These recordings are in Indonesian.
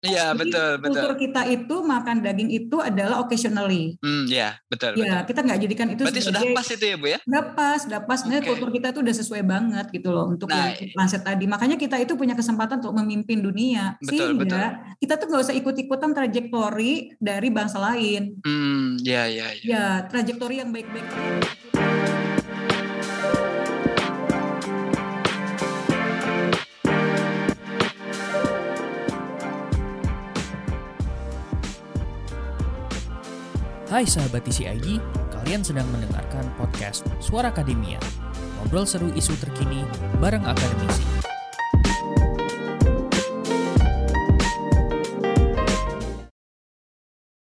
Iya betul betul. Kultur kita itu makan daging itu adalah occasionally. Hmm, ya betul. Ya betul. kita nggak jadikan itu. Berarti sudah pas itu ya bu ya? Sudah pas, sudah pas. Okay. kultur kita itu udah sesuai banget gitu loh untuk nah, mindset tadi. Makanya kita itu punya kesempatan untuk memimpin dunia. Betul, Sehingga betul. kita tuh nggak usah ikut-ikutan trajektori dari bangsa lain. Hmm, ya ya. Ya, ya trajektori yang baik-baik. Hai sahabat TCIG, kalian sedang mendengarkan podcast Suara Akademia. Ngobrol seru isu terkini bareng akademisi.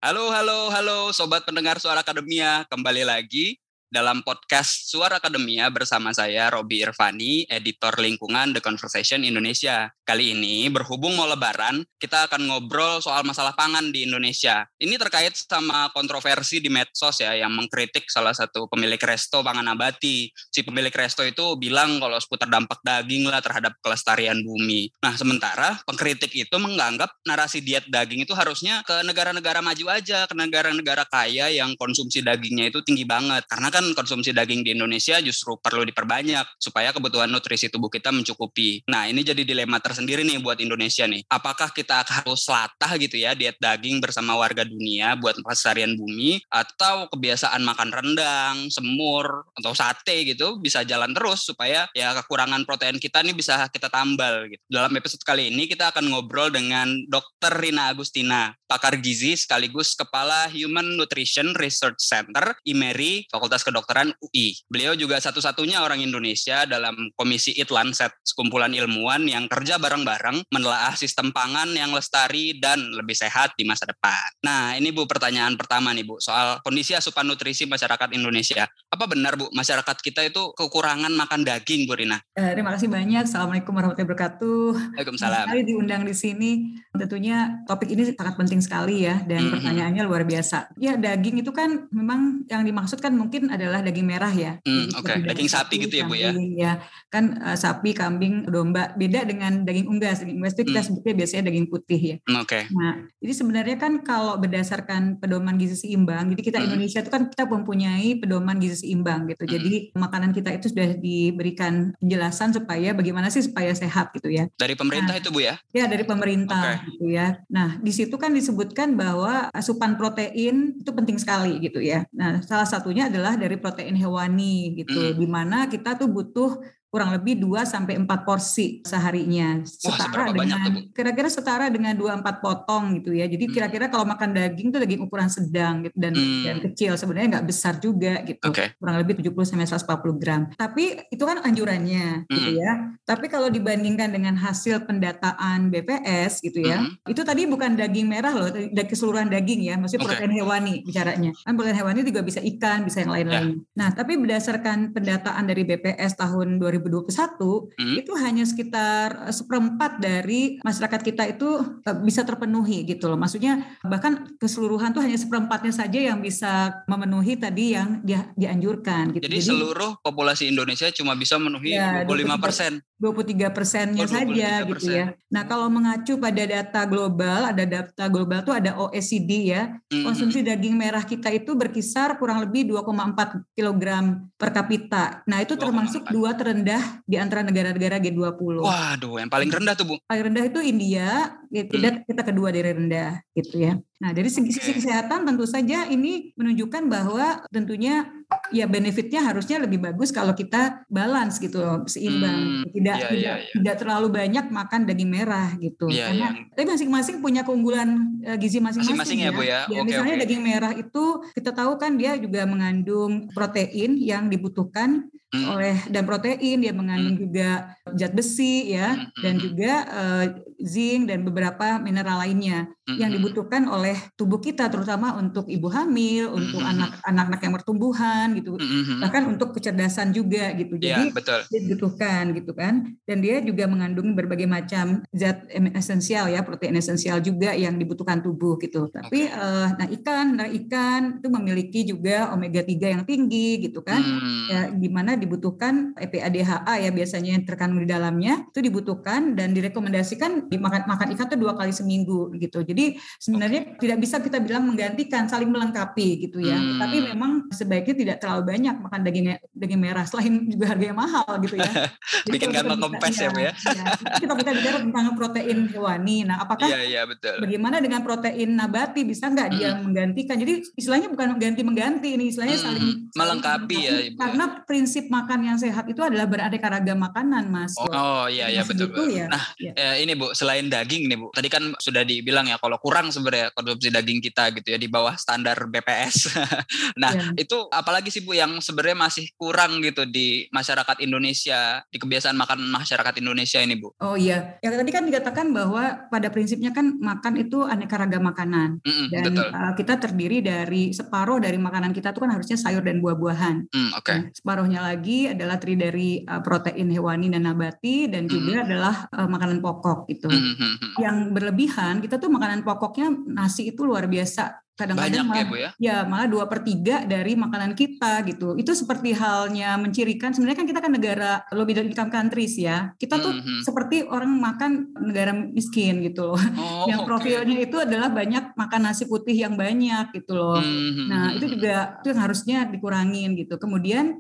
Halo, halo, halo sobat pendengar Suara Akademia, kembali lagi dalam podcast Suara Akademia bersama saya Robi Irvani, editor lingkungan The Conversation Indonesia. Kali ini berhubung mau lebaran, kita akan ngobrol soal masalah pangan di Indonesia. Ini terkait sama kontroversi di medsos ya yang mengkritik salah satu pemilik resto pangan abati. Si pemilik resto itu bilang kalau seputar dampak daging lah terhadap kelestarian bumi. Nah, sementara pengkritik itu menganggap narasi diet daging itu harusnya ke negara-negara maju aja, ke negara-negara kaya yang konsumsi dagingnya itu tinggi banget. Karena kan konsumsi daging di Indonesia justru perlu diperbanyak supaya kebutuhan nutrisi tubuh kita mencukupi. Nah, ini jadi dilema tersendiri nih buat Indonesia nih. Apakah kita harus latah gitu ya diet daging bersama warga dunia buat pelestarian bumi atau kebiasaan makan rendang, semur atau sate gitu bisa jalan terus supaya ya kekurangan protein kita nih bisa kita tambal gitu. Dalam episode kali ini kita akan ngobrol dengan Dr. Rina Agustina, pakar gizi sekaligus kepala Human Nutrition Research Center IMERI Fakultas Kedokteran UI. Beliau juga satu-satunya orang Indonesia dalam Komisi Itlanset, sekumpulan ilmuwan yang kerja bareng-bareng menelaah sistem pangan yang lestari dan lebih sehat di masa depan. Nah, ini Bu pertanyaan pertama nih Bu, soal kondisi asupan nutrisi masyarakat Indonesia. Apa benar Bu, masyarakat kita itu kekurangan makan daging Bu Rina? Eh, terima kasih banyak. Assalamualaikum warahmatullahi wabarakatuh. Waalaikumsalam. Sekali diundang di sini. Tentunya topik ini sangat penting sekali ya dan mm -hmm. pertanyaannya luar biasa. Ya, daging itu kan memang yang dimaksudkan mungkin adalah daging merah ya. Hmm, Oke, okay. daging sapi gitu ya bu ya? ya kan uh, sapi, kambing, domba beda dengan daging unggas. Daging unggas itu kita hmm. sebutnya biasanya daging putih ya. Hmm, oke. Okay. Nah, jadi sebenarnya kan kalau berdasarkan pedoman gizi seimbang, jadi kita hmm. Indonesia itu kan kita mempunyai pedoman gizi seimbang gitu. Hmm. Jadi makanan kita itu sudah diberikan penjelasan supaya bagaimana sih supaya sehat gitu ya. Dari pemerintah nah, itu bu ya? Ya dari pemerintah okay. gitu ya. Nah di situ kan disebutkan bahwa asupan protein itu penting sekali gitu ya. Nah salah satunya adalah dari protein hewani gitu, mm. di mana kita tuh butuh kurang lebih 2 sampai 4 porsi seharinya. Setara Wah, dengan kira-kira setara dengan 2 4 potong gitu ya. Jadi hmm. kira-kira kalau makan daging itu daging ukuran sedang gitu dan, hmm. dan kecil sebenarnya nggak besar juga gitu. Okay. Kurang lebih 70 sampai 140 gram. Tapi itu kan anjurannya gitu hmm. gitu ya. Tapi kalau dibandingkan dengan hasil pendataan BPS gitu ya, hmm. itu tadi bukan daging merah loh, dari keseluruhan daging ya, maksudnya okay. protein hewani bicaranya. Kan protein hewani juga bisa ikan, bisa yang lain-lain. Yeah. Nah, tapi berdasarkan pendataan dari BPS tahun 2000 2021 hmm. itu hanya sekitar eh, seperempat dari masyarakat kita itu eh, bisa terpenuhi gitu loh. Maksudnya bahkan keseluruhan tuh hanya seperempatnya saja yang bisa memenuhi tadi yang dia dianjurkan gitu. Jadi, Jadi seluruh populasi Indonesia cuma bisa memenuhi ya, 25 persen. 23 persennya oh, saja gitu ya. Nah kalau mengacu pada data global, ada data global tuh ada OECD ya, mm-hmm. konsumsi daging merah kita itu berkisar kurang lebih 2,4 kg per kapita. Nah itu termasuk dua terendah di antara negara-negara G20. Waduh, yang paling rendah tuh Bu? Paling rendah itu India, kita, mm. kita kedua dari rendah gitu ya. Nah, dari segi sisi kesehatan tentu saja ini menunjukkan bahwa tentunya ya benefitnya harusnya lebih bagus kalau kita balance gitu seimbang. Hmm, tidak iya, tidak iya, iya. tidak terlalu banyak makan daging merah gitu. Iya, Karena iya. tapi masing-masing punya keunggulan uh, gizi masing-masing. Masing-masing ya, ya Bu ya. ya okay, misalnya okay. daging merah itu kita tahu kan dia juga mengandung protein yang dibutuhkan hmm. oleh dan protein dia mengandung hmm. juga zat besi ya hmm. dan hmm. juga uh, zinc dan beberapa mineral lainnya hmm. yang dibutuhkan oleh tubuh kita terutama untuk ibu hamil, untuk anak-anak yang bertumbuhan gitu. Hmm. Bahkan untuk kecerdasan juga gitu. Ya, Jadi betul. dia dibutuhkan gitu kan. Dan dia juga mengandung berbagai macam zat esensial ya, protein esensial juga yang dibutuhkan tubuh gitu. Tapi okay. uh, nah ikan, nah ikan itu memiliki juga omega 3 yang tinggi gitu kan. Hmm. Ya, di mana dibutuhkan EPA DHA ya biasanya yang terkandung di dalamnya itu dibutuhkan dan direkomendasikan dimakan makan ikan itu dua kali seminggu gitu. Jadi sebenarnya okay. tidak bisa kita bilang menggantikan, saling melengkapi gitu ya. Hmm. Tapi memang sebaiknya tidak terlalu banyak makan daging daging merah selain juga harganya mahal gitu ya. Jadi Bikin kantong kempes ya, Bu ya. ya. Kita bisa bicara tentang protein hewani. Nah, apakah Iya, iya betul. Bagaimana dengan protein nabati bisa nggak hmm. dia menggantikan? Jadi istilahnya bukan mengganti-mengganti ini istilahnya hmm. saling melengkapi ya, Ibu. Ya. Karena prinsip makan yang sehat itu adalah beraneka ragam makanan, Mas. Oh, oh iya iya betul. betul. Ya. Nah, ya. Ini Bu, selain daging nih Bu. Tadi kan sudah dibilang ya kalau kurang sebenarnya konsumsi daging kita gitu ya di bawah standar BPS. nah, ya. itu apalagi sih Bu yang sebenarnya masih kurang gitu di masyarakat Indonesia, di kebiasaan makan masyarakat Indonesia ini Bu? Oh iya, yang tadi kan dikatakan bahwa pada prinsipnya kan makan itu aneka ragam makanan mm -hmm, dan betul. Uh, kita terdiri dari separuh dari makanan kita itu kan harusnya sayur dan buah-buahan. Mm, Oke. Okay. separuhnya lagi adalah terdiri dari uh, protein hewani dan nabati dan juga mm. adalah uh, makanan pokok gitu. Mm -hmm. Yang berlebihan kita tuh makanan pokoknya nasi itu luar biasa kadang-kadang malah, ya, Bu, ya? ya malah dua per tiga dari makanan kita gitu itu seperti halnya mencirikan sebenarnya kan kita kan negara low middle income countries ya kita tuh mm-hmm. seperti orang makan negara miskin gitu loh oh, yang profilnya okay. itu adalah banyak makan nasi putih yang banyak gitu loh mm-hmm. nah itu juga itu yang harusnya dikurangin gitu kemudian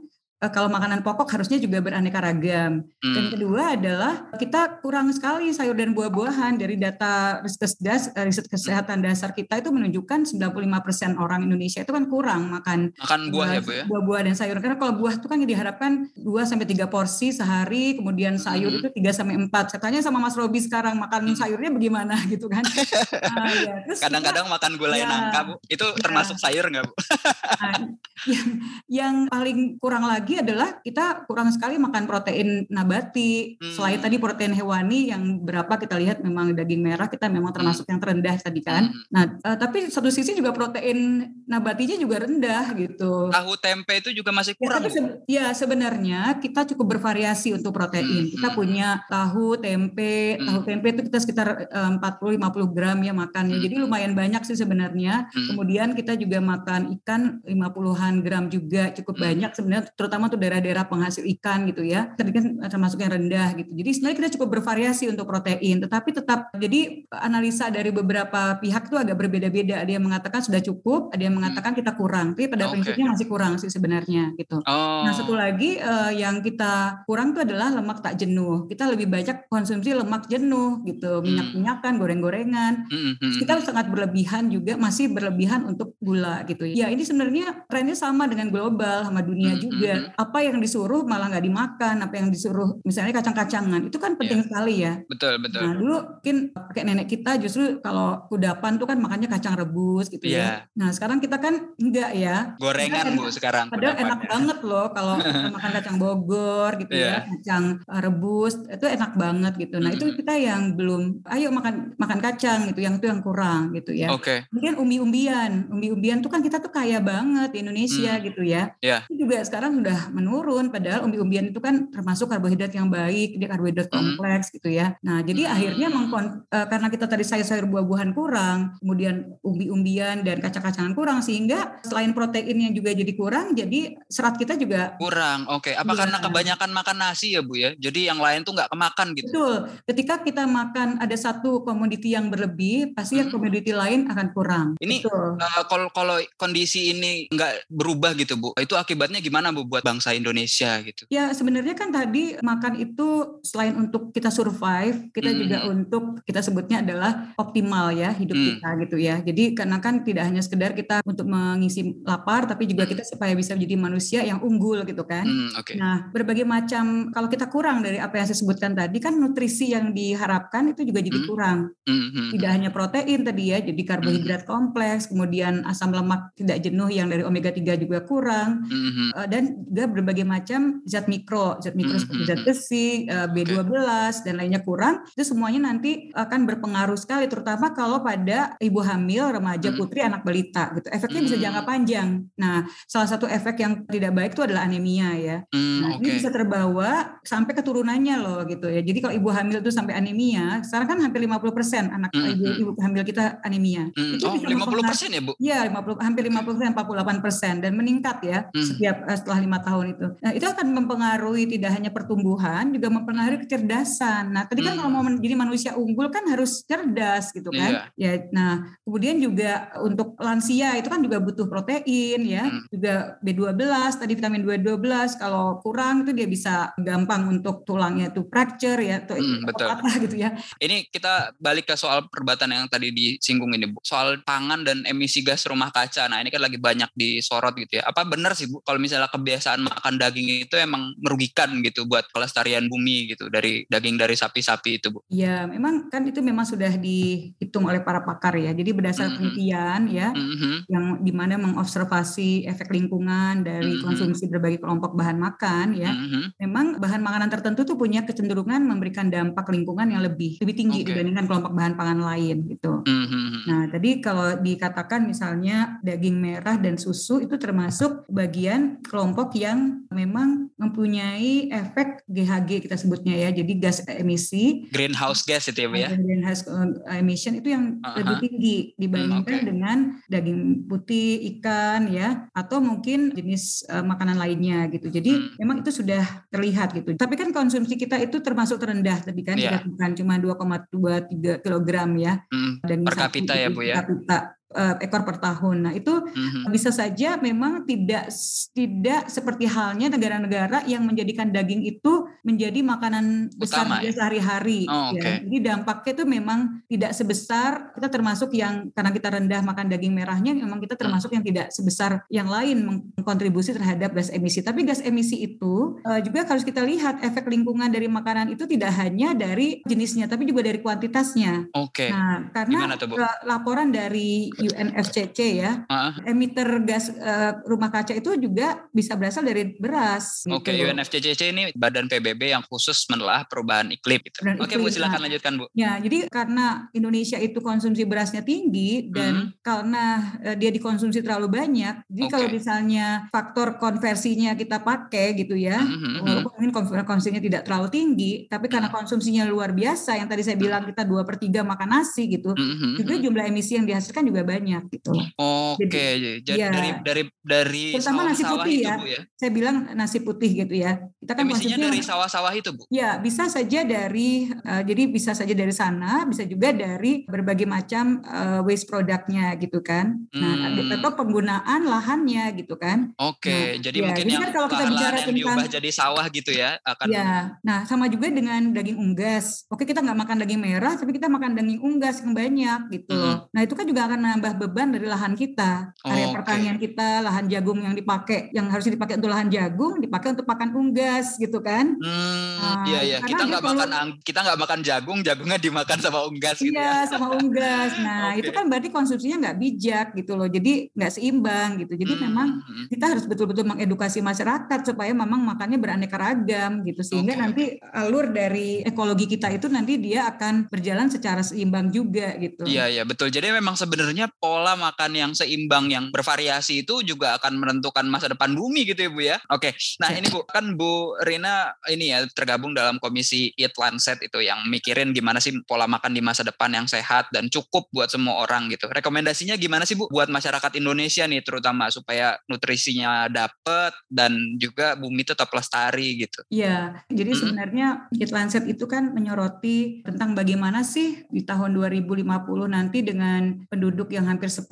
kalau makanan pokok harusnya juga beraneka ragam. Hmm. Dan kedua adalah kita kurang sekali sayur dan buah-buahan dari data riset, eh, riset kesehatan dasar kita itu menunjukkan 95% orang Indonesia itu kan kurang makan makan buah ya, Bu ya. Buah-buah dan sayur. Karena kalau buah itu kan diharapkan 2 sampai 3 porsi sehari, kemudian sayur hmm. itu 3 sampai 4. Saya tanya sama Mas Robi sekarang makan hmm. sayurnya bagaimana gitu kan. nah, ya. kadang-kadang makan gulai ya, nangka, Bu. Itu ya. termasuk sayur nggak, Bu? nah, yang, yang paling kurang lagi lagi adalah kita kurang sekali makan protein nabati. Hmm. Selain tadi protein hewani yang berapa kita lihat memang daging merah kita memang hmm. termasuk hmm. yang terendah tadi kan. Hmm. Nah, uh, tapi satu sisi juga protein nabatinya juga rendah gitu. Tahu tempe itu juga masih kurang. Ya, se ya sebenarnya kita cukup bervariasi untuk protein. Hmm. Kita hmm. punya tahu, tempe, hmm. tahu tempe itu kita sekitar uh, 40-50 gram ya makannya. Hmm. Jadi lumayan banyak sih sebenarnya. Hmm. Kemudian kita juga makan ikan 50-an gram juga cukup hmm. banyak sebenarnya terutama terutama untuk daerah-daerah penghasil ikan gitu ya. Tadi kan termasuk yang rendah gitu. Jadi sebenarnya kita cukup bervariasi untuk protein, tetapi tetap jadi analisa dari beberapa pihak itu agak berbeda-beda. Ada yang mengatakan sudah cukup, ada yang mengatakan kita kurang. Tapi pada okay. prinsipnya masih kurang sih sebenarnya gitu. Oh. Nah, satu lagi uh, yang kita kurang itu adalah lemak tak jenuh. Kita lebih banyak konsumsi lemak jenuh gitu, hmm. minyak-minyakan, goreng-gorengan. Hmm, hmm, kita sangat berlebihan juga masih berlebihan untuk gula gitu. Ya, ini sebenarnya trennya sama dengan global sama dunia juga apa yang disuruh malah nggak dimakan, apa yang disuruh misalnya kacang-kacangan itu kan penting yeah. sekali ya. Betul betul. Nah dulu mungkin kayak nenek kita justru kalau kudapan tuh kan makannya kacang rebus gitu yeah. ya. Iya. Nah sekarang kita kan enggak ya. Gorengan bu sekarang. Padahal enak banget loh kalau makan kacang Bogor gitu yeah. ya, kacang eh, rebus itu enak banget gitu. Nah itu kita yang belum, ayo makan makan kacang gitu, yang itu yang kurang gitu ya. Oke. Okay. Kemudian umbi-umbian, umbi-umbian tuh kan kita tuh kaya banget di Indonesia hmm. gitu ya. Yeah. Itu juga sekarang udah menurun padahal umbi-umbian itu kan termasuk karbohidrat yang baik dia karbohidrat hmm. kompleks gitu ya nah jadi hmm. akhirnya mengkon, uh, karena kita tadi sayur-sayur buah-buahan kurang kemudian umbi-umbian dan kacang-kacangan kurang sehingga selain proteinnya juga jadi kurang jadi serat kita juga kurang oke okay. apa ya. karena kebanyakan makan nasi ya bu ya jadi yang lain tuh nggak kemakan gitu betul ketika kita makan ada satu komoditi yang berlebih pasti hmm. komoditi lain akan kurang ini uh, kalau kalau kondisi ini nggak berubah gitu bu itu akibatnya gimana bu buat bangsa Indonesia gitu? Ya sebenarnya kan tadi makan itu selain untuk kita survive, kita hmm. juga untuk kita sebutnya adalah optimal ya hidup hmm. kita gitu ya. Jadi karena kan tidak hanya sekedar kita untuk mengisi lapar, tapi juga hmm. kita supaya bisa menjadi manusia yang unggul gitu kan. Hmm, okay. Nah berbagai macam kalau kita kurang dari apa yang saya sebutkan tadi kan nutrisi yang diharapkan itu juga jadi hmm. kurang. Hmm. hmm tidak hanya protein tadi ya, jadi karbohidrat hmm. kompleks, kemudian asam lemak tidak jenuh yang dari omega 3 juga kurang, hmm. uh, dan juga berbagai macam zat mikro, zat mikro mm-hmm. seperti zat besi, eh, B12 okay. dan lainnya kurang, itu semuanya nanti akan berpengaruh sekali terutama kalau pada ibu hamil, remaja, putri, anak balita gitu. Efeknya bisa jangka panjang. Nah, salah satu efek yang tidak baik itu adalah anemia ya. Nah, okay. ini bisa terbawa sampai keturunannya loh gitu ya. Jadi kalau ibu hamil itu sampai anemia, sekarang kan hampir 50% anak ibu, ibu hamil kita anemia. Itu oh, bisa 50% ya, Bu? Iya, 50 hampir 50%, 48% dan meningkat ya setiap uh, setelah lima tahun itu. Nah, itu akan mempengaruhi tidak hanya pertumbuhan, juga mempengaruhi kecerdasan. Nah, tadi kan hmm. kalau mau menjadi manusia unggul kan harus cerdas gitu kan. Iya. Ya, nah, kemudian juga untuk lansia itu kan juga butuh protein ya, hmm. juga B12, tadi vitamin B12 kalau kurang itu dia bisa gampang untuk tulangnya itu fracture ya, atau hmm, betul. apa gitu ya. Ini kita balik ke soal perbatan yang tadi disinggung ini Bu, soal pangan dan emisi gas rumah kaca. Nah, ini kan lagi banyak disorot gitu ya. Apa benar sih Bu kalau misalnya kebiasaan makan daging itu emang merugikan gitu buat kelestarian bumi gitu dari daging dari sapi-sapi itu Bu? Ya, memang kan itu memang sudah dihitung oleh para pakar ya. Jadi berdasarkan mm -hmm. penelitian ya, mm -hmm. yang di mana mengobservasi efek lingkungan dari mm -hmm. konsumsi berbagai kelompok bahan makan ya, mm -hmm. memang bahan makanan tertentu tuh punya kecenderungan memberikan dampak lingkungan yang lebih lebih tinggi okay. dibandingkan kelompok bahan pangan lain gitu. Mm -hmm. Nah, tadi kalau dikatakan misalnya daging merah dan susu itu termasuk bagian kelompok yang memang mempunyai efek GHG kita sebutnya ya, jadi gas emisi. Greenhouse gas itu ya, Bu ya? Greenhouse eh, emission itu yang uh -huh. lebih tinggi dibandingkan hmm, okay. dengan daging putih, ikan ya, atau mungkin jenis uh, makanan lainnya gitu. Jadi hmm. memang itu sudah terlihat gitu. Tapi kan konsumsi kita itu termasuk terendah tadi kan yeah. dikatakan cuma 2,23 kilogram ya. Hmm. Dan per kapita ya Bu ya. Kapita uh, ekor per tahun. Nah, itu mm-hmm. bisa saja memang tidak tidak seperti halnya negara-negara yang menjadikan daging itu menjadi makanan besar Utama, ya? sehari-hari. Oh, okay. ya. Jadi dampaknya itu memang tidak sebesar kita termasuk yang karena kita rendah makan daging merahnya memang kita termasuk mm. yang tidak sebesar yang lain mengkontribusi terhadap gas emisi. Tapi gas emisi itu uh, juga harus kita lihat efek lingkungan dari makanan itu tidak hanya dari jenisnya tapi juga dari kuantitasnya. Oke. Okay. Nah, karena tuh, laporan dari UNFCCC ya, uh. emiter gas uh, rumah kaca itu juga bisa berasal dari beras. Oke, okay, gitu. UNFCCC ini badan PBB yang khusus menelah perubahan iklim. Gitu. Oke, okay, Bu silakan nah, lanjutkan Bu. Ya, jadi karena Indonesia itu konsumsi berasnya tinggi dan hmm. karena uh, dia dikonsumsi terlalu banyak, jadi okay. kalau misalnya faktor konversinya kita pakai gitu ya, hmm. hmm, hmm. walaupun mungkin konsumsinya tidak terlalu tinggi, tapi karena hmm. konsumsinya luar biasa yang tadi saya bilang kita dua per tiga makan nasi gitu, hmm. juga jumlah emisi yang dihasilkan juga banyak gitu. Oke, okay. jadi ya, dari dari dari terutama nasi putih itu, ya. Bu, ya. Saya bilang nasi putih gitu ya. Kita kan Emisinya dari sawah-sawah itu, Bu. Ya, bisa saja dari uh, jadi bisa saja dari sana, bisa juga dari berbagai macam uh, waste produknya gitu kan. Nah, hmm. atau penggunaan lahannya gitu kan. Oke, okay. nah, jadi ya, mungkin jadi yang kan kalau kita bicara yang tentang diubah jadi sawah gitu ya akan Ya. Nah, sama juga dengan daging unggas. Oke, kita nggak makan daging merah, tapi kita makan daging unggas yang banyak gitu. Hmm. Nah, itu kan juga akan menambah beban dari lahan kita. Area oh, pertanian kita, lahan jagung yang dipakai, yang harusnya dipakai untuk lahan jagung, dipakai untuk pakan unggas gitu kan. Hmm, nah, iya iya. Kita nggak makan kita nggak makan jagung, jagungnya dimakan sama unggas gitu iya, ya. sama unggas. Nah, okay. itu kan berarti konsumsinya nggak bijak gitu loh. Jadi nggak seimbang gitu. Jadi hmm, memang hmm, hmm. kita harus betul-betul mengedukasi masyarakat supaya memang makannya beraneka ragam gitu sehingga okay. nanti alur dari ekologi kita itu nanti dia akan berjalan secara seimbang juga gitu. Iya iya betul. Jadi memang sebenarnya pola makan yang seimbang yang bervariasi itu juga akan menentukan masa depan bumi gitu ya Bu ya. Oke. Nah, ini Bu kan Bu Rina ini ya tergabung dalam komisi Eat Lancet itu yang mikirin gimana sih pola makan di masa depan yang sehat dan cukup buat semua orang gitu. Rekomendasinya gimana sih Bu buat masyarakat Indonesia nih terutama supaya nutrisinya dapet dan juga bumi tetap lestari gitu. Iya. Jadi hmm. sebenarnya Eat Lancet itu kan menyoroti tentang bagaimana sih di tahun 2050 nanti dengan penduduk yang hampir 10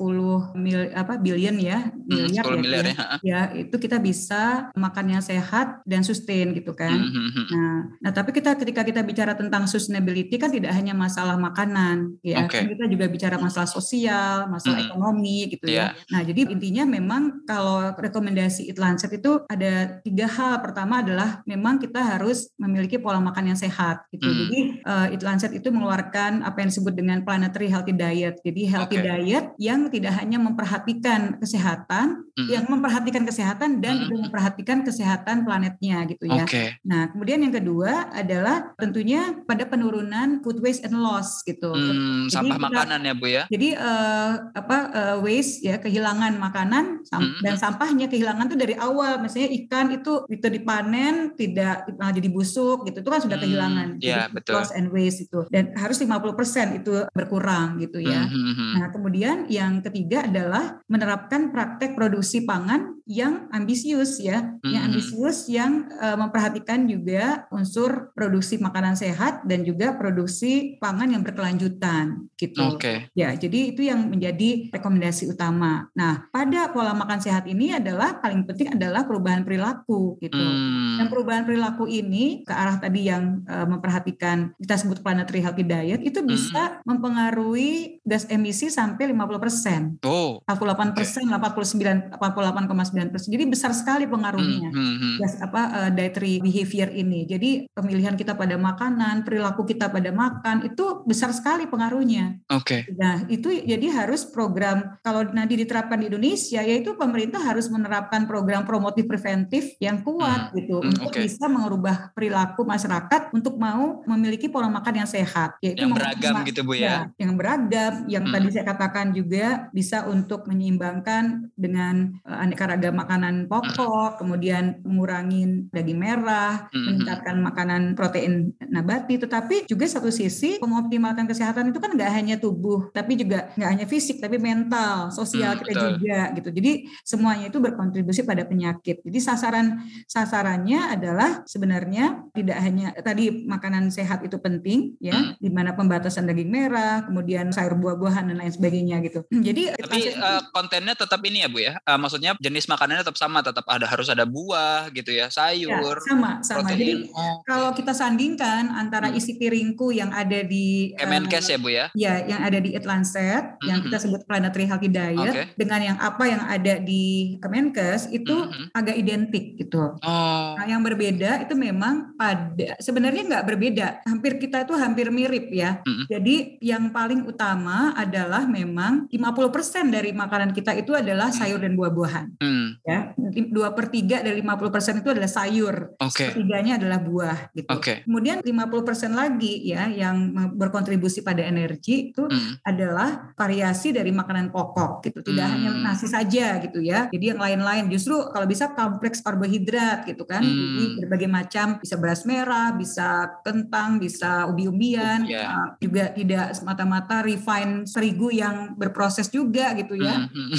mil apa billion ya miliar hmm, ya, miliar ya. ya itu kita bisa makan yang sehat dan sustain gitu kan hmm, hmm, hmm. nah nah tapi kita ketika kita bicara tentang sustainability kan tidak hanya masalah makanan ya okay. kan kita juga bicara masalah sosial masalah hmm. ekonomi gitu yeah. ya nah jadi intinya memang kalau rekomendasi Eat Lancet itu ada tiga hal pertama adalah memang kita harus memiliki pola makan yang sehat gitu hmm. jadi uh, Eat Lancet itu mengeluarkan apa yang disebut dengan planetary healthy diet jadi healthy okay. diet yang tidak hanya memperhatikan kesehatan, mm. yang memperhatikan kesehatan dan mm. juga memperhatikan kesehatan planetnya gitu ya. Okay. Nah, kemudian yang kedua adalah tentunya pada penurunan food waste and loss gitu. Mm, sampah kita, makanan ya Bu ya. Jadi uh, apa uh, waste ya kehilangan makanan mm. dan sampahnya kehilangan tuh dari awal. Misalnya ikan itu itu dipanen tidak malah jadi busuk gitu. Itu kan sudah kehilangan. Yeah, jadi betul. loss and waste itu. Dan harus 50% itu berkurang gitu ya. Mm -hmm. Nah, kemudian kemudian yang ketiga adalah menerapkan praktek produksi pangan yang ambisius ya, yang ambisius yang uh, memperhatikan juga unsur produksi makanan sehat dan juga produksi pangan yang berkelanjutan gitu. Okay. Ya, jadi itu yang menjadi rekomendasi utama. Nah, pada pola makan sehat ini adalah paling penting adalah perubahan perilaku gitu. Hmm. Dan perubahan perilaku ini ke arah tadi yang uh, memperhatikan kita sebut planetary healthy diet itu bisa hmm. mempengaruhi gas emisi sampai 50%. Oh. 48 persen, okay. 89, 48,9 persen. Jadi besar sekali pengaruhnya hmm, hmm, hmm. Apa uh, dietary behavior ini. Jadi pemilihan kita pada makanan, perilaku kita pada makan itu besar sekali pengaruhnya. Oke. Okay. Nah itu jadi harus program kalau nanti diterapkan di Indonesia, yaitu pemerintah harus menerapkan program promotif preventif yang kuat hmm. gitu hmm, untuk okay. bisa mengubah perilaku masyarakat untuk mau memiliki pola makan yang sehat. Yaitu yang beragam gitu bu ya. ya. Yang beragam, yang hmm. tadi saya katakan juga bisa untuk menyeimbangkan dengan uh, aneka ragam makanan pokok, kemudian mengurangi daging merah, mm-hmm. meningkatkan makanan protein nabati. Tetapi juga satu sisi mengoptimalkan kesehatan itu kan nggak hanya tubuh, tapi juga nggak hanya fisik, tapi mental, sosial mm, kita betul. juga gitu. Jadi semuanya itu berkontribusi pada penyakit. Jadi sasaran sasarannya adalah sebenarnya tidak hanya tadi makanan sehat itu penting ya, mm. di mana pembatasan daging merah, kemudian sayur buah-buahan dan lain sebagainya gitu. Jadi tapi uh, kontennya tetap ini ya Bu ya. Uh, maksudnya jenis makanannya tetap sama, tetap ada harus ada buah gitu ya, sayur, ya, sama, sama. Protein. Jadi oh. kalau kita sandingkan antara hmm. isi piringku yang ada di Kemenkes uh, ya Bu ya? Ya, yang ada di Eat Lancet, hmm. yang kita sebut planetary healthy diet okay. dengan yang apa yang ada di Kemenkes itu hmm. agak identik gitu. Oh. Nah, yang berbeda itu memang pada sebenarnya nggak berbeda, hampir kita itu hampir mirip ya. Hmm. Jadi yang paling utama adalah memang 50% dari makanan kita itu adalah sayur dan buah-buahan. Hmm ya dua per tiga dari 50 persen itu adalah sayur okay. sepertiganya adalah buah gitu okay. kemudian 50 persen lagi ya yang berkontribusi pada energi itu hmm. adalah variasi dari makanan pokok gitu tidak hmm. hanya nasi saja gitu ya jadi yang lain-lain justru kalau bisa kompleks karbohidrat gitu kan hmm. jadi berbagai macam bisa beras merah bisa kentang bisa ubi-ubian yeah. uh, juga tidak semata-mata refine terigu yang berproses juga gitu ya hmm.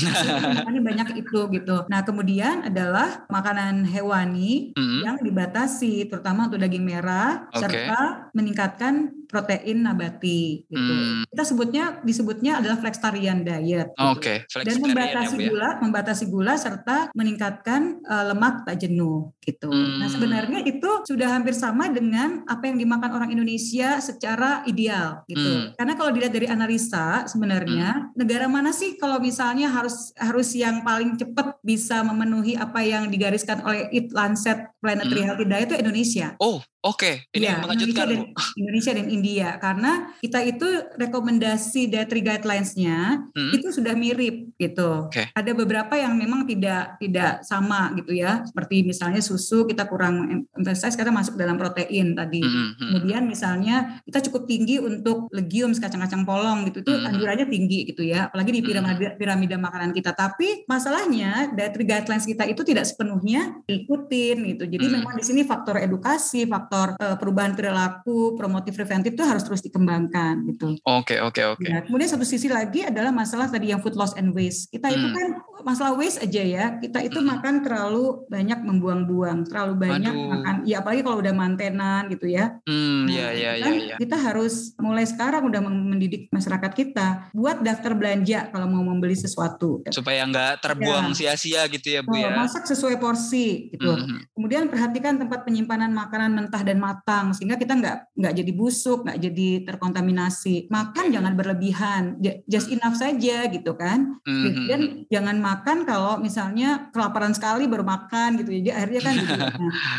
Ini banyak itu gitu Nah, kemudian adalah makanan hewani mm-hmm. yang dibatasi terutama untuk daging merah okay. serta meningkatkan protein nabati gitu. Hmm. Kita sebutnya disebutnya adalah flexitarian diet. Gitu. Oke, okay. Dan membatasi ya, gula, membatasi gula serta meningkatkan uh, lemak tak jenuh gitu. Hmm. Nah, sebenarnya itu sudah hampir sama dengan apa yang dimakan orang Indonesia secara ideal gitu. Hmm. Karena kalau dilihat dari analisa sebenarnya hmm. negara mana sih kalau misalnya harus harus yang paling cepat bisa memenuhi apa yang digariskan oleh Eat Lancet Planetary hmm. Healthy Diet itu Indonesia. Oh, Oke, okay. ini ya, mengejutkan. Indonesia dan, Indonesia dan India karena kita itu rekomendasi dietary guidelines-nya hmm. itu sudah mirip gitu. Okay. Ada beberapa yang memang tidak tidak sama gitu ya. Seperti misalnya susu kita kurang emphasize karena masuk dalam protein tadi. Hmm. hmm, hmm. Kemudian misalnya kita cukup tinggi untuk legumes kacang-kacang polong gitu. Itu hmm. hmm. anjurannya tinggi gitu ya. Apalagi di piramida piramida makanan kita. Tapi masalahnya dietary guidelines kita itu tidak sepenuhnya ikutin gitu. Jadi hmm. memang di sini faktor edukasi, faktor faktor uh, perubahan perilaku promotif preventif itu harus terus dikembangkan gitu. Oke okay, oke okay, oke. Okay. Nah, kemudian satu sisi lagi adalah masalah tadi yang food loss and waste. Kita hmm. itu kan masalah waste aja ya. Kita itu hmm. makan terlalu banyak membuang-buang, terlalu banyak Aduh. makan. Ya apalagi kalau udah mantenan gitu ya. Hmm, nah, ya, ya, kan ya, ya. Kita harus mulai sekarang udah mendidik masyarakat kita buat daftar belanja kalau mau membeli sesuatu. Supaya nggak terbuang ya. sia-sia ya. gitu ya Bu oh, ya. Masak sesuai porsi gitu. Hmm. Kemudian perhatikan tempat penyimpanan makanan mentah dan matang sehingga kita nggak nggak jadi busuk, nggak jadi terkontaminasi. Makan jangan berlebihan, just enough saja gitu kan. Mm-hmm. Dan jangan makan kalau misalnya kelaparan sekali baru makan gitu. Jadi akhirnya kan gitu.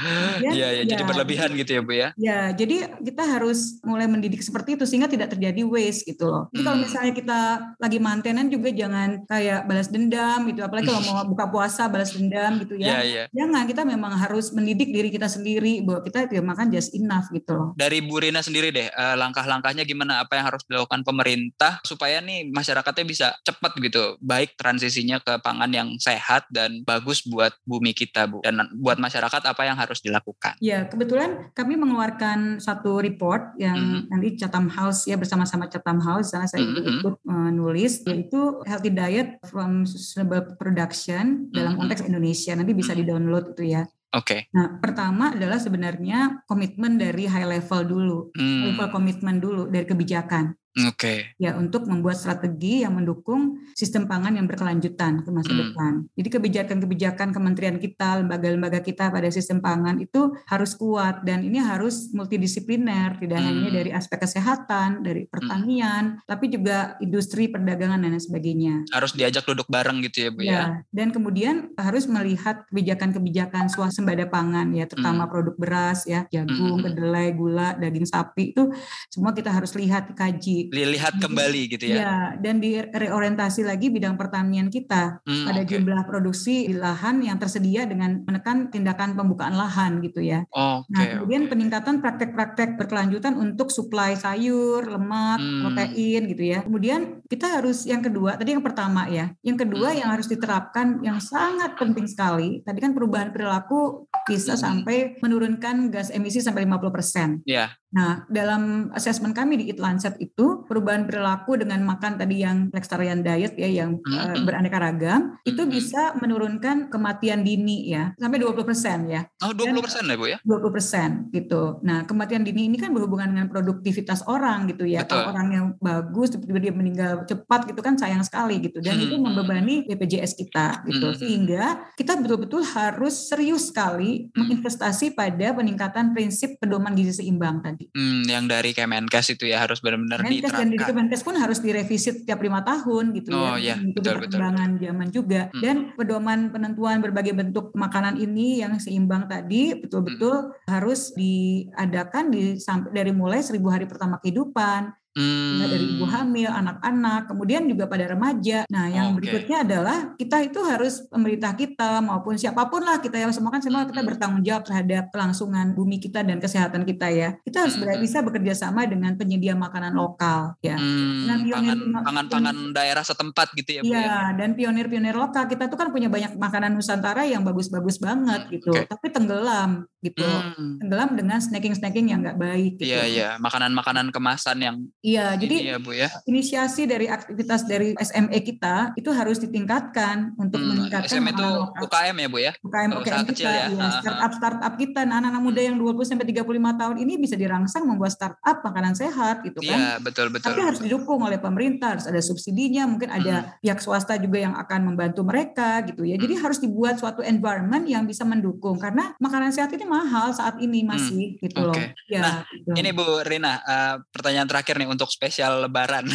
Nah, ya, ya, ya, jadi berlebihan gitu ya Bu ya. Ya, jadi kita harus mulai mendidik seperti itu sehingga tidak terjadi waste gitu loh. Jadi mm. kalau misalnya kita lagi mantenan juga jangan kayak balas dendam gitu. Apalagi kalau mau buka puasa balas dendam gitu ya. Yeah, yeah. Jangan kita memang harus mendidik diri kita sendiri bahwa kita ya makan just enough gitu loh. Dari Bu Rina sendiri deh, uh, langkah-langkahnya gimana? Apa yang harus dilakukan pemerintah supaya nih masyarakatnya bisa cepat gitu, baik transisinya ke pangan yang sehat dan bagus buat bumi kita Bu dan buat masyarakat apa yang harus dilakukan. Ya, kebetulan kami mengeluarkan satu report yang mm -hmm. nanti Chatham House ya bersama-sama Chatham House sana saya mm -hmm. ikut menulis yaitu Healthy Diet from Sustainable Production dalam konteks Indonesia. Nanti bisa di-download itu ya. Oke. Okay. Nah, pertama adalah sebenarnya komitmen dari high level dulu, hmm. level komitmen dulu dari kebijakan. Oke. Okay. Ya untuk membuat strategi yang mendukung sistem pangan yang berkelanjutan ke masa hmm. depan. Jadi kebijakan-kebijakan kementerian kita, lembaga-lembaga kita pada sistem pangan itu harus kuat dan ini harus multidisipliner, tidak hmm. hanya dari aspek kesehatan, dari hmm. pertanian, hmm. tapi juga industri, perdagangan dan sebagainya. Harus diajak duduk bareng gitu ya, Bu ya. ya. Dan kemudian harus melihat kebijakan-kebijakan swasembada pangan ya, terutama hmm. produk beras ya, jagung, hmm. kedelai, gula, daging sapi itu semua kita harus lihat kaji Lihat kembali gitu ya. Ya, dan direorientasi lagi bidang pertanian kita hmm, pada okay. jumlah produksi di lahan yang tersedia dengan menekan tindakan pembukaan lahan gitu ya. Okay, nah, kemudian okay. peningkatan praktek-praktek berkelanjutan untuk suplai sayur, lemak, hmm. protein gitu ya. Kemudian kita harus yang kedua, tadi yang pertama ya. Yang kedua hmm. yang harus diterapkan yang sangat penting sekali, tadi kan perubahan perilaku bisa hmm. sampai menurunkan gas emisi sampai 50%. Iya. Yeah. Nah, dalam asesmen kami di Eat Lancet itu perubahan perilaku dengan makan tadi yang flexitarian diet ya yang uh, beraneka ragam itu bisa menurunkan kematian dini ya sampai 20% ya. Oh, 20% persen ya, Bu ya? 20% gitu. Nah, kematian dini ini kan berhubungan dengan produktivitas orang gitu ya. Betul. Kalau orang yang bagus tiba-tiba dia meninggal cepat gitu kan sayang sekali gitu dan mm-hmm. itu membebani BPJS kita gitu. Mm-hmm. Sehingga kita betul-betul harus serius sekali mm-hmm. menginvestasi pada peningkatan prinsip pedoman gizi seimbang tadi. Hmm, yang dari Kemenkes itu ya harus benar-benar diterapkan. Dan di Kemenkes pun harus direvisi setiap lima tahun gitu ya. oh, ya. Itu betul, perkembangan betul, zaman juga. Hmm. Dan pedoman penentuan berbagai bentuk makanan ini yang seimbang tadi betul-betul hmm. harus diadakan di sampai dari mulai seribu hari pertama kehidupan Hmm. dari ibu hamil, anak-anak, kemudian juga pada remaja. Nah, yang okay. berikutnya adalah kita itu harus pemerintah kita maupun siapa pun lah kita yang semua kan semua kita hmm. bertanggung jawab terhadap kelangsungan bumi kita dan kesehatan kita ya. Kita harus hmm. bisa bekerja sama dengan penyedia makanan lokal ya. Hmm. Nah, pangan-pangan daerah setempat gitu ya, Bu, ya. Iya, dan pionir-pionir lokal kita tuh kan punya banyak makanan Nusantara yang bagus-bagus banget gitu, okay. tapi tenggelam gitu. Hmm. Tenggelam dengan snacking-snacking yang nggak baik gitu. Iya, iya, makanan-makanan kemasan yang Iya, jadi ya, Bu, ya. inisiasi dari aktivitas dari SME kita itu harus ditingkatkan untuk hmm, meningkatkan SME itu UKM ya, Bu ya? UKM UKM kita, kecil ya. ya startup startup kita nah, anak-anak muda yang 20 sampai 35 tahun ini bisa dirangsang membuat startup makanan sehat gitu kan. Iya, betul betul. Tapi harus didukung oleh pemerintah, harus ada subsidinya, mungkin ada hmm. pihak swasta juga yang akan membantu mereka gitu ya. Jadi hmm. harus dibuat suatu environment yang bisa mendukung karena makanan sehat ini mahal saat ini masih hmm. gitu okay. loh. Ya, nah, gitu. ini Bu Rina, uh, pertanyaan terakhir nih untuk spesial lebaran.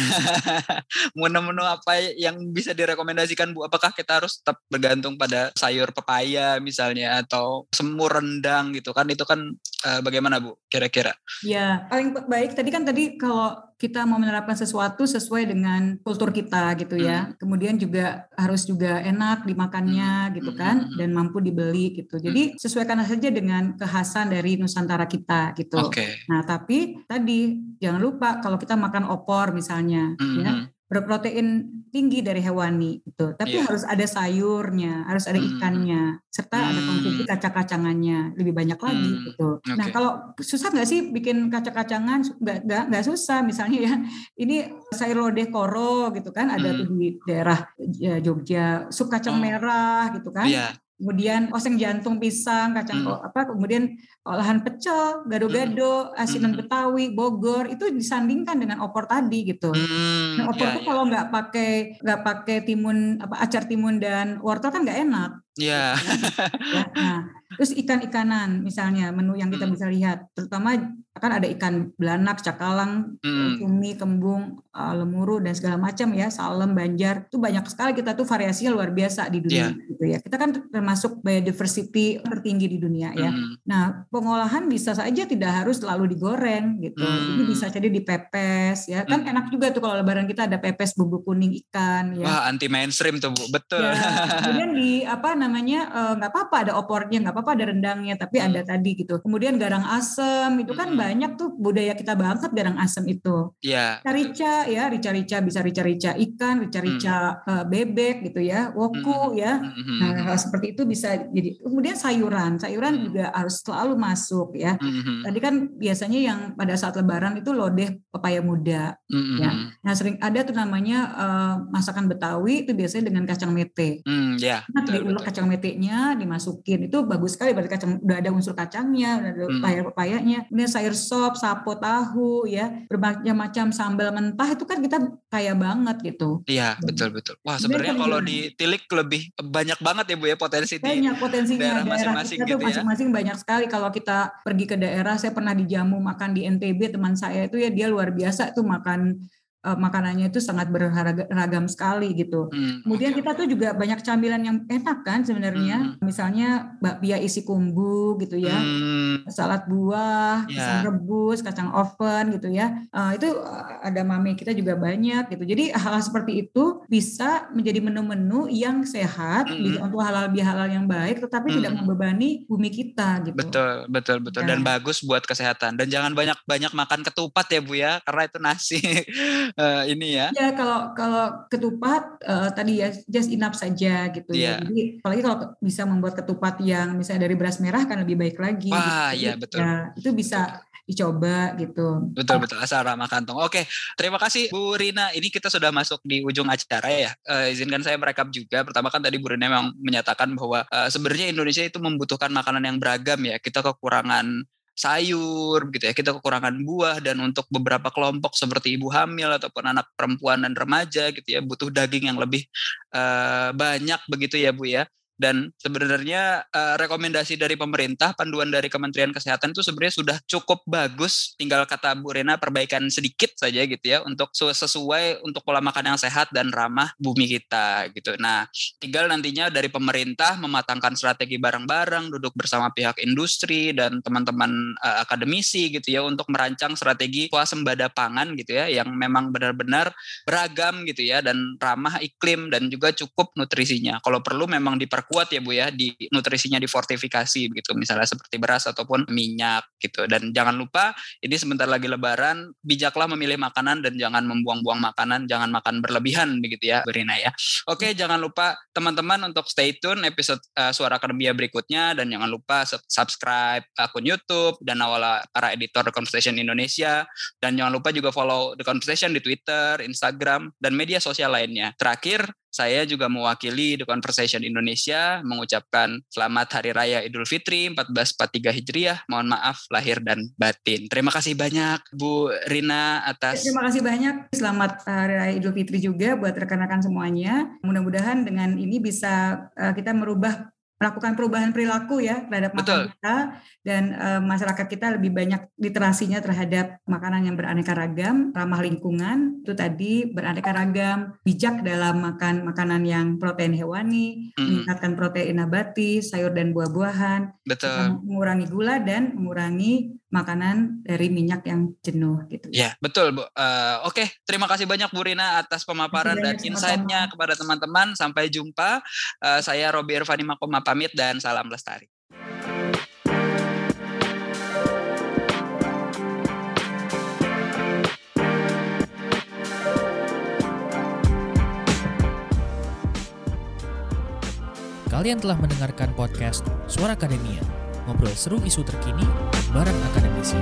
Menu-menu apa yang bisa direkomendasikan Bu? Apakah kita harus tetap bergantung pada sayur pepaya misalnya atau semur rendang gitu kan? Itu kan uh, bagaimana Bu kira-kira? Ya, paling baik tadi kan tadi kalau kita mau menerapkan sesuatu sesuai dengan kultur kita gitu ya. Hmm. Kemudian juga harus juga enak dimakannya hmm. gitu hmm, kan hmm. dan mampu dibeli gitu. Jadi hmm. sesuaikan saja dengan kekhasan dari Nusantara kita gitu. Okay. Nah, tapi tadi jangan lupa kalau kita makan opor misalnya hmm. ya berprotein tinggi dari hewani itu. Tapi yeah. harus ada sayurnya, harus ada ikannya, hmm. serta hmm. ada konsumsi kacang-kacangannya lebih banyak lagi hmm. gitu. Okay. Nah kalau susah nggak sih bikin kacang-kacangan? Nggak nggak susah. Misalnya ya ini sayur lodeh koro gitu kan, ada hmm. tuh di daerah ya, Jogja, sup kacang oh. merah gitu kan. Yeah kemudian oseng jantung pisang, kacang hmm. apa, kemudian olahan pecel, gado-gado, hmm. asinan hmm. Betawi, Bogor itu disandingkan dengan opor tadi gitu. Hmm. Nah, opor ya, tuh ya. kalau nggak pakai nggak pakai timun apa acar timun dan wortel kan nggak enak. Iya. Yeah. nah, terus ikan-ikanan misalnya menu yang kita hmm. bisa lihat, terutama akan ada ikan belanak, cakalang, hmm. cumi, kembung, uh, lemuru dan segala macam ya, salem, banjar. Itu banyak sekali kita tuh variasinya luar biasa di dunia yeah. gitu ya. Kita kan termasuk biodiversity tertinggi di dunia ya. Hmm. Nah, pengolahan bisa saja tidak harus selalu digoreng gitu. Hmm. Jadi bisa jadi dipepes ya. Kan hmm. enak juga tuh kalau lebaran kita ada pepes bumbu kuning ikan ya. Wah, anti mainstream tuh Bu. Betul. Ya, kemudian di apa namanya eh, nggak uh, apa-apa ada opornya, nggak apa-apa ada rendangnya, tapi hmm. ada tadi gitu. Kemudian garang asem itu kan hmm. banyak tuh budaya kita banget garang asem itu. Iya. Yeah. Rica ya, rica-rica bisa rica-rica ikan, rica-rica hmm. uh, bebek gitu ya, woku hmm. ya. Hmm. Nah, hal seperti itu bisa jadi. Kemudian sayuran, sayuran hmm. juga harus selalu masuk ya. Hmm. Tadi kan biasanya yang pada saat lebaran itu lodeh pepaya muda hmm. ya. Nah, sering ada tuh namanya uh, masakan Betawi itu biasanya dengan kacang mete. Hmm, ya. Nah, diulek kacang metenya dimasukin itu bagus sekali berarti kacang udah ada unsur kacangnya, udah ada hmm. pepaya-pepayanya. Kemudian sayur sop, sapo tahu ya, berbagai macam sambal mentah itu kan kita kaya banget gitu. Iya, betul betul. Wah, sebenarnya kalau ditilik lebih banyak banget ya Bu ya potensi banyak potensinya daerah masing-masing gitu ya. Masing-masing banyak sekali kalau kita pergi ke daerah, saya pernah dijamu makan di NTB teman saya itu ya dia luar biasa tuh makan uh, makanannya itu sangat beragam sekali gitu. Hmm, Kemudian okay. kita tuh juga banyak camilan yang enak kan sebenarnya. Hmm. Misalnya bakpia isi kumbu gitu ya. Hmm. Salad buah, yeah. pisang rebus, kacang oven gitu ya. Uh, itu ada mami kita juga banyak gitu. Jadi hal, -hal seperti itu bisa menjadi menu-menu yang sehat, hmm. bisa untuk halal bihalal yang baik tetapi hmm. tidak membebani bumi kita gitu. Betul, betul, betul. Ya. Dan bagus buat kesehatan. Dan jangan banyak-banyak makan ketupat ya Bu ya, karena itu nasi uh, ini ya. Ya kalau kalau ketupat uh, tadi ya just enough saja gitu yeah. ya. Iya. Jadi apalagi kalau bisa membuat ketupat yang misalnya dari beras merah kan lebih baik lagi. Wah, gitu. iya betul. Ya, itu bisa dicoba gitu. Betul betul asal ramah kantong. Oke, terima kasih Bu Rina. Ini kita sudah masuk di ujung acara ya. Uh, izinkan saya merekap juga. Pertama kan tadi Bu Rina memang menyatakan bahwa uh, sebenarnya Indonesia itu membutuhkan makanan yang beragam ya. Kita kekurangan sayur gitu ya. Kita kekurangan buah dan untuk beberapa kelompok seperti ibu hamil ataupun anak perempuan dan remaja gitu ya butuh daging yang lebih uh, banyak begitu ya Bu ya dan sebenarnya uh, rekomendasi dari pemerintah, panduan dari Kementerian Kesehatan itu sebenarnya sudah cukup bagus. Tinggal kata Bu Rena perbaikan sedikit saja gitu ya untuk sesuai untuk pola makan yang sehat dan ramah bumi kita gitu. Nah, tinggal nantinya dari pemerintah mematangkan strategi bareng-bareng, duduk bersama pihak industri dan teman-teman uh, akademisi gitu ya untuk merancang strategi swasembada pangan gitu ya yang memang benar-benar beragam gitu ya dan ramah iklim dan juga cukup nutrisinya. Kalau perlu memang diperkuat kuat ya Bu ya di nutrisinya difortifikasi begitu misalnya seperti beras ataupun minyak gitu. Dan jangan lupa ini sebentar lagi lebaran bijaklah memilih makanan dan jangan membuang-buang makanan jangan makan berlebihan begitu ya Berina ya. Oke jangan lupa teman-teman untuk stay tune episode uh, suara akademia berikutnya. Dan jangan lupa subscribe akun YouTube dan awal para editor The Conversation Indonesia. Dan jangan lupa juga follow The Conversation di Twitter, Instagram dan media sosial lainnya. Terakhir saya juga mewakili The Conversation Indonesia mengucapkan selamat Hari Raya Idul Fitri 1443 Hijriah. Mohon maaf lahir dan batin. Terima kasih banyak Bu Rina atas Terima kasih banyak. Selamat Hari Raya Idul Fitri juga buat rekan-rekan semuanya. Mudah-mudahan dengan ini bisa eh, kita merubah melakukan perubahan perilaku ya terhadap makanan kita dan uh, masyarakat kita lebih banyak literasinya terhadap makanan yang beraneka ragam, ramah lingkungan, itu tadi beraneka ragam, bijak dalam makan makanan yang protein hewani, mm. meningkatkan protein nabati, sayur dan buah-buahan, mengurangi gula dan mengurangi makanan dari minyak yang jenuh gitu. Ya, betul Bu. Uh, Oke, okay. terima kasih banyak Bu Rina atas pemaparan dan insight-nya kepada teman-teman. Sampai jumpa. Uh, saya Robi Irvani Makoma pamit dan salam lestari. Kalian telah mendengarkan podcast Suara Akademia, ngobrol seru isu terkini barang akademisi.